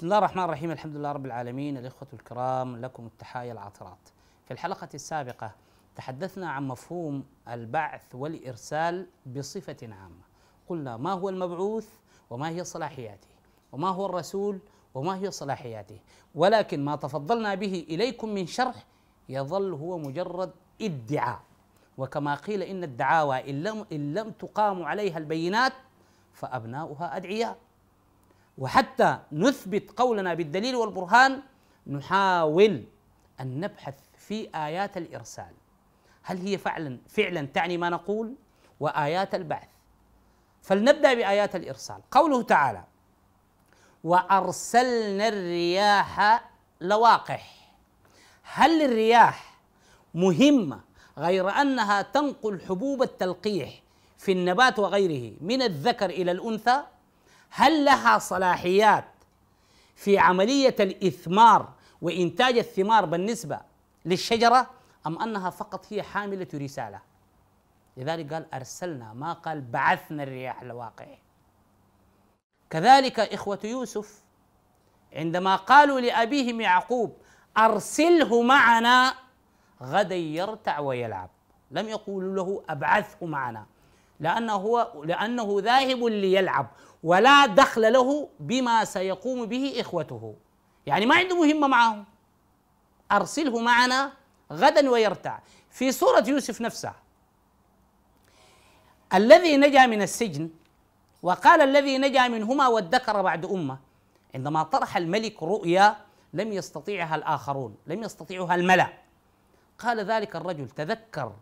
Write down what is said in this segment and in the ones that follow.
بسم الله الرحمن الرحيم الحمد لله رب العالمين الإخوة الكرام لكم التحايا العاطرات في الحلقة السابقة تحدثنا عن مفهوم البعث والإرسال بصفة عامة. قلنا ما هو المبعوث وما هي صلاحياته وما هو الرسول وما هي صلاحياته. ولكن ما تفضلنا به إليكم من شرح يظل هو مجرد ادعاء. وكما قيل إن الدعاوى إن لم, إن لم تقام عليها البينات فأبناؤها أدعياء. وحتى نثبت قولنا بالدليل والبرهان نحاول أن نبحث في آيات الإرسال. هل هي فعلا فعلا تعني ما نقول؟ وآيات البعث. فلنبدأ بآيات الإرسال. قوله تعالى وأرسلنا الرياح لواقح. هل الرياح مهمة غير أنها تنقل حبوب التلقيح في النبات وغيره من الذكر إلى الأنثى؟ هل لها صلاحيات في عملية الإثمار وإنتاج الثمار بالنسبة للشجرة أم أنها فقط هي حاملة رسالة؟ لذلك قال أرسلنا ما قال بعثنا الرياح لواقع كذلك إخوة يوسف عندما قالوا لابيهم يعقوب أرسله معنا غدا يرتع ويلعب. لم يقولوا له أبعثه معنا. لأنه هو لأنه ذاهب ليلعب ولا دخل له بما سيقوم به إخوته. يعني ما عنده مهمة معهم. أرسله معنا غدا ويرتع. في سورة يوسف نفسها. الذي نجا من السجن وقال الذي نجا منهما وادكر بعد أمة. عندما طرح الملك رؤيا لم يستطيعها الآخرون لم يستطيعها الملأ. قال ذلك الرجل تذكر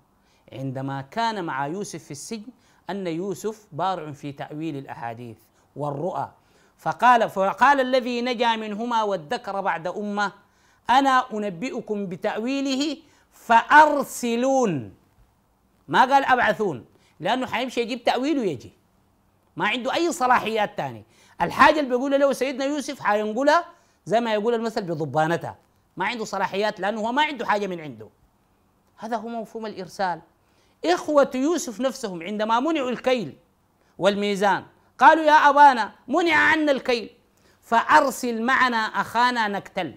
عندما كان مع يوسف في السجن أن يوسف بارع في تأويل الأحاديث والرؤى. فقال فقال الذي نجا منهما وادكر بعد أمة أنا أنبئكم بتأويله فأرسلون. ما قال أبعثون؟ لأنه حيمشي يجيب تاويله يجي ما عنده أي صلاحيات ثانية الحاجة اللي بيقولها له سيدنا يوسف حينقلها زي ما يقول المثل بضبانتها ما عنده صلاحيات لأنه هو ما عنده حاجة من عنده. هذا هو مفهوم الإرسال. إخوة يوسف نفسهم عندما منعوا الكيل والميزان. قالوا يا أبانا منع عنا الكيل. فأرسل معنا أخانا نكتل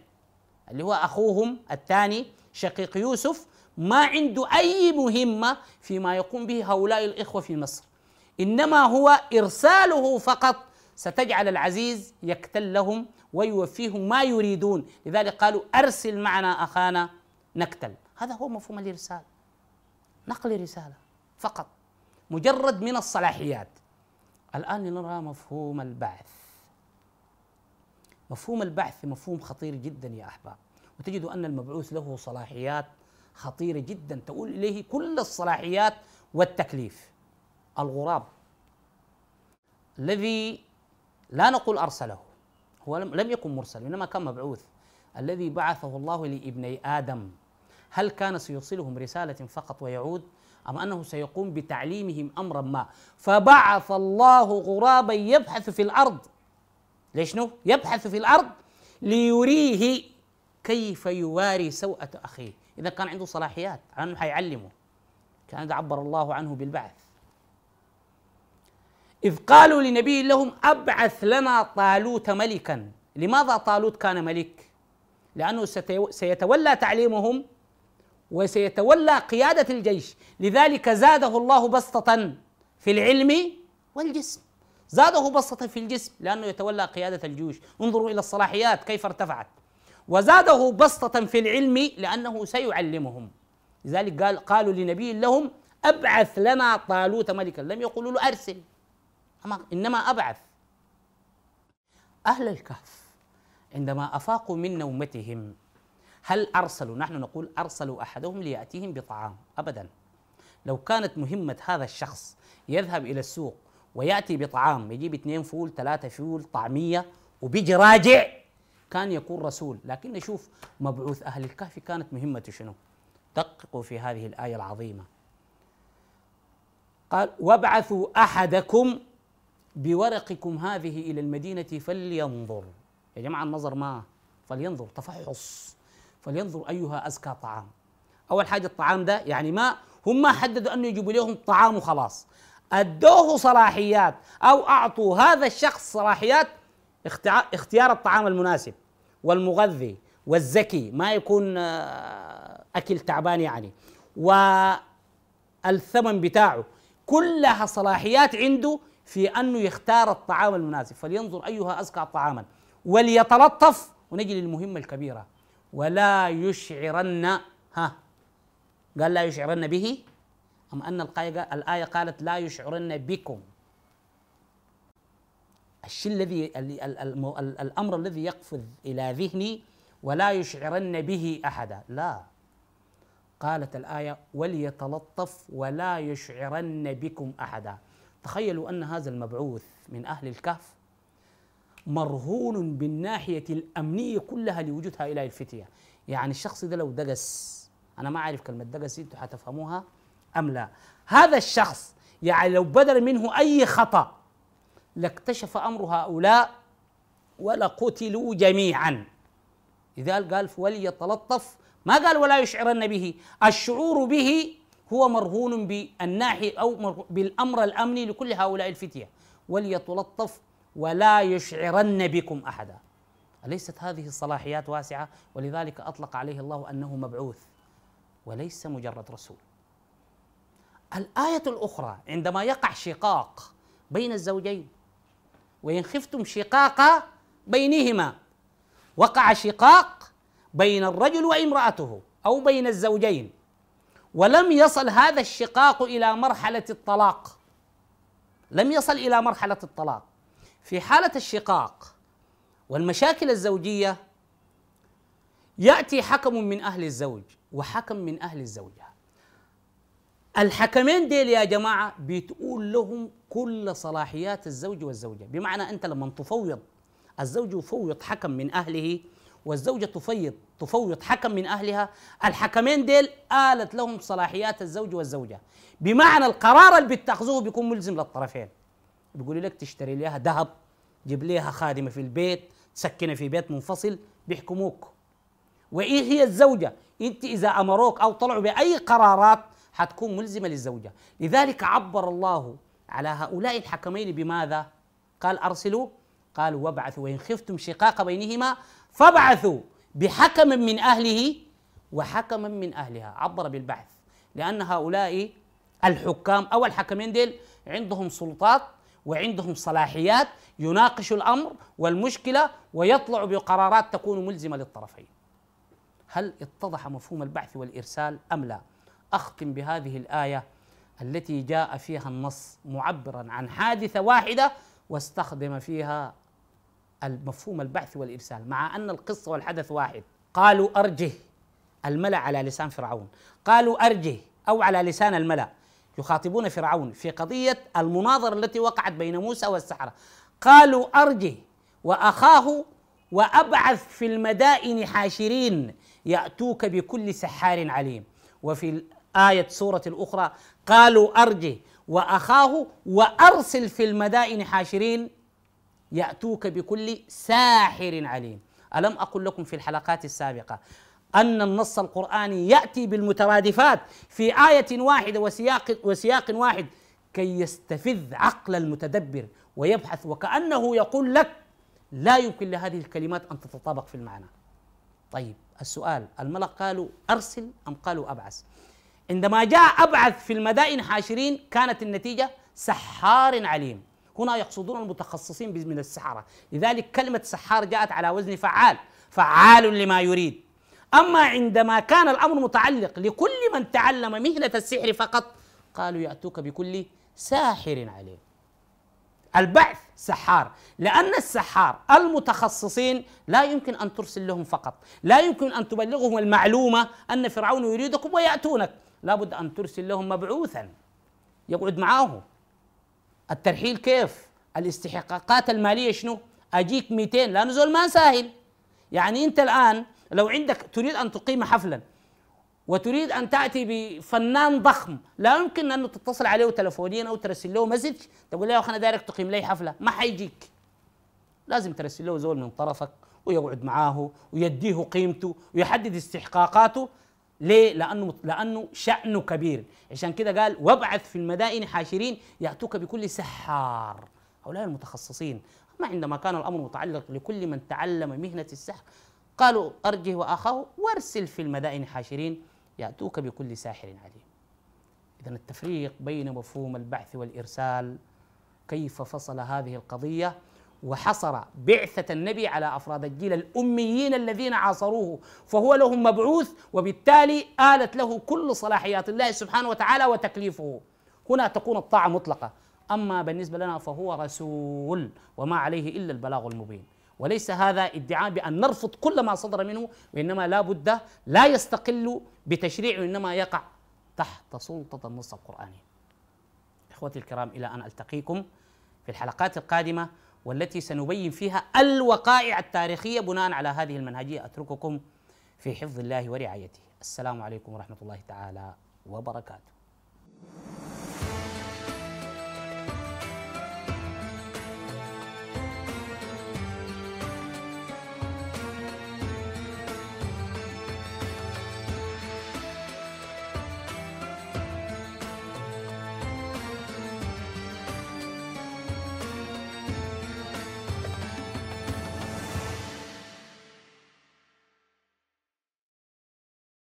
اللي هو أخوهم الثاني شقيق يوسف. ما عنده أي مهمة فيما يقوم به هؤلاء الإخوة في مصر. إنما هو إرساله فقط. ستجعل العزيز يكتل لهم ويوفيهم ما يريدون. لذلك قالوا أرسل معنا أخانا نكتل. هذا هو مفهوم الإرسال. نقل رسالة فقط مجرد من الصلاحيات. الآن نرى مفهوم البعث. مفهوم البعث مفهوم خطير جدا يا أحباب وتجد أن المبعوث له صلاحيات خطيرة جدا تقول إليه كل الصلاحيات والتكليف. الغراب الذي لا نقول أرسله هو لم يكن مرسل إنما كان مبعوث. الذي بعثه الله لابني آدم. هل كان سيوصلهم رسالة فقط ويعود أم أنه سيقوم بتعليمهم أمرا ما؟ فبعث الله غرابا يبحث في الأرض. ليش نو؟ يبحث في الأرض ليريه كيف يواري سوءة أخيه. إذا كان عنده صلاحيات على أنه حيعلمه. كان عبر الله عنه بالبعث. إذ قالوا لنبي لهم أبعث لنا طالوت ملكا. لماذا طالوت كان ملك؟ لأنه سيتولى تعليمهم وسيتولى قيادة الجيش. لذلك زاده الله بسطة في العلم والجسم. زاده بسطة في الجسم لأنه يتولى قيادة الجيوش. انظروا إلى الصلاحيات كيف ارتفعت. وزاده بسطة في العلم لأنه سيعلمهم. لذلك قال قالوا لنبي لهم أبعث لنا طالوت ملكا. لم يقولوا له أرسل. إنما أبعث. أهل الكهف عندما أفاقوا من نومتهم هل أرسلوا نحن نقول أرسلوا أحدهم ليأتيهم بطعام؟ أبدا. لو كانت مهمة هذا الشخص يذهب إلى السوق ويأتي بطعام يجيب اثنين فول ثلاثة فول طعمية وبيجي راجع كان يكون رسول. لكن نشوف مبعوث أهل الكهف كانت مهمته شنو؟ دققوا في هذه الآية العظيمة. قال وابعثوا أحدكم بورقكم هذه إلى المدينة فلينظر. يا جماعة النظر ما فلينظر تفحص. فلينظر أيها أزكى طعام. أول حاجة الطعام ده يعني ما هم ما حددوا أنه يجيبوا لهم طعام وخلاص. أدوه صلاحيات أو أعطوا هذا الشخص صلاحيات اختيار الطعام المناسب والمغذي والزكي ما يكون آه، أكل تعبان يعني. والثمن بتاعه. كلها صلاحيات عنده في أنه يختار الطعام المناسب. فلينظر أيها أزكى طعاما. وليتلطف ونجي للمهمة الكبيرة. ولا يشعرن ها قال لا يشعرن به أم أن الآية قالت لا يشعرن بكم. الشيء الذي الأمر الذي يقفز إلى ذهني ولا يشعرن به أحدا. لا. قالت الآية وليتلطف ولا يشعرن بكم أحدا. تخيلوا أن هذا المبعوث من أهل الكهف مرهون بالناحية الأمنية كلها لوجود هؤلاء الفتية. يعني الشخص ده لو دقس أنا ما أعرف كلمة دقس أنتم حتفهموها أم لا. هذا الشخص يعني لو بدر منه أي خطأ لاكتشف أمر هؤلاء ولقتلوا جميعا. لذلك قال وليتلطف. ما قال ولا يشعرن به. الشعور به هو مرهون بالناحية أو بالأمر الأمني لكل هؤلاء الفتية. وليتلطف ولا يشعرن بكم أحدا. أليست هذه الصلاحيات واسعة؟ ولذلك أطلق عليه الله أنه مبعوث وليس مجرد رسول. الآية الأخرى عندما يقع شقاق بين الزوجين وإن خفتم شقاق بينهما وقع شقاق بين الرجل وامرأته أو بين الزوجين ولم يصل هذا الشقاق إلى مرحلة الطلاق. لم يصل إلى مرحلة الطلاق. في حالة الشقاق والمشاكل الزوجية يأتي حكم من أهل الزوج وحكم من أهل الزوجة. الحكمين ديل يا جماعة بتقول لهم كل صلاحيات الزوج والزوجة. بمعنى أنت لما تفوض الزوج يفوض حكم من أهله والزوجة تفيض تفوض حكم من أهلها الحكمين ديل آلت لهم صلاحيات الزوج والزوجة. بمعنى القرار اللي بتأخذوه بيكون ملزم للطرفين. بيقول لك تشتري لها ذهب جيب لها خادمة في البيت تسكنها في بيت منفصل بيحكموك. وإيه هي الزوجة؟ إنت إذا أمروك أو طلعوا بأي قرارات حتكون ملزمة للزوجة. لذلك عبر الله على هؤلاء الحكمين بماذا؟ قال أرسلوا قال وابعثوا. وإن خفتم شقاق بينهما فابعثوا بحكم من أهله وحكما من أهلها. عبر بالبعث. لأن هؤلاء الحكام أو الحكمين ديل عندهم سلطات وعندهم صلاحيات يناقشوا الأمر والمشكلة ويطلعوا بقرارات تكون ملزمة للطرفين. هل اتضح مفهوم البعث والإرسال أم لا؟ أختم بهذه الآية التي جاء فيها النص معبرا عن حادثة واحدة واستخدم فيها المفهوم البعث والإرسال مع أن القصة والحدث واحد. قالوا أرجه الملأ على لسان فرعون. قالوا أرجه أو على لسان الملأ. يخاطبون فرعون في قضية المناظرة التي وقعت بين موسى والسحرة. قالوا أرجه وأخاه وأبعث في المدائن حاشرين يأتوك بكل سحار عليم. وفي آية سورة الأخرى قالوا أرجه وأخاه وأرسل في المدائن حاشرين يأتوك بكل ساحر عليم. ألم أقل لكم في الحلقات السابقة أن النص القرآني يأتي بالمترادفات في آية واحدة وسياق وسياق واحد كي يستفز عقل المتدبر ويبحث وكأنه يقول لك لا يمكن لهذه الكلمات أن تتطابق في المعنى. طيب السؤال الملك قالوا أرسل أم قالوا أبعث؟ عندما جاء أبعث في المدائن حاشرين كانت النتيجة سحار عليم. هنا يقصدون المتخصصين من السحرة. لذلك كلمة سحار جاءت على وزن فعال. فعال لما يريد. أما عندما كان الأمر متعلق لكل من تعلم مهنة السحر فقط قالوا يأتوك بكل ساحر عليم. البعث سحار لأن السحار المتخصصين لا يمكن أن ترسل لهم فقط لا يمكن أن تبلغهم المعلومة أن فرعون يريدكم ويأتونك لابد أن ترسل لهم مبعوثا يقعد معاه الترحيل كيف؟ الاستحقاقات المالية شنو؟ أجيك 200 لا نزول ما سهل يعني أنت الآن لو عندك تريد أن تقيم حفلا وتريد أن تأتي بفنان ضخم لا يمكن أن تتصل عليه تلفونيا أو ترسل له مسج تقول له أنا دايرك تقيم لي حفلة ما حيجيك. لازم ترسل له زول من طرفك ويقعد معاه ويديه قيمته ويحدد استحقاقاته. ليه؟ لأنه لأنه شأنه كبير. عشان كده قال وابعث في المدائن حاشرين يأتوك بكل سحار. هؤلاء المتخصصين. أما عندما كان الأمر متعلق لكل من تعلم مهنة السحر قالوا أرجه وأخاه وأرسل في المدائن حاشرين يأتوك بكل ساحر عليم. إذا التفريق بين مفهوم البعث والإرسال كيف فصل هذه القضية؟ وحصر بعثة النبي على أفراد الجيل الأميين الذين عاصروه فهو لهم مبعوث وبالتالي آلت له كل صلاحيات الله سبحانه وتعالى وتكليفه. هنا تكون الطاعة مطلقة أما بالنسبة لنا فهو رسول وما عليه إلا البلاغ المبين. وليس هذا ادعاء بأن نرفض كل ما صدر منه وإنما لا بد لا يستقل بتشريع وإنما يقع تحت سلطة النص القرآني. إخوتي الكرام إلى أن ألتقيكم في الحلقات القادمة والتي سنبين فيها الوقائع التاريخية بناء على هذه المنهجية. أترككم في حفظ الله ورعايته. السلام عليكم ورحمة الله تعالى وبركاته.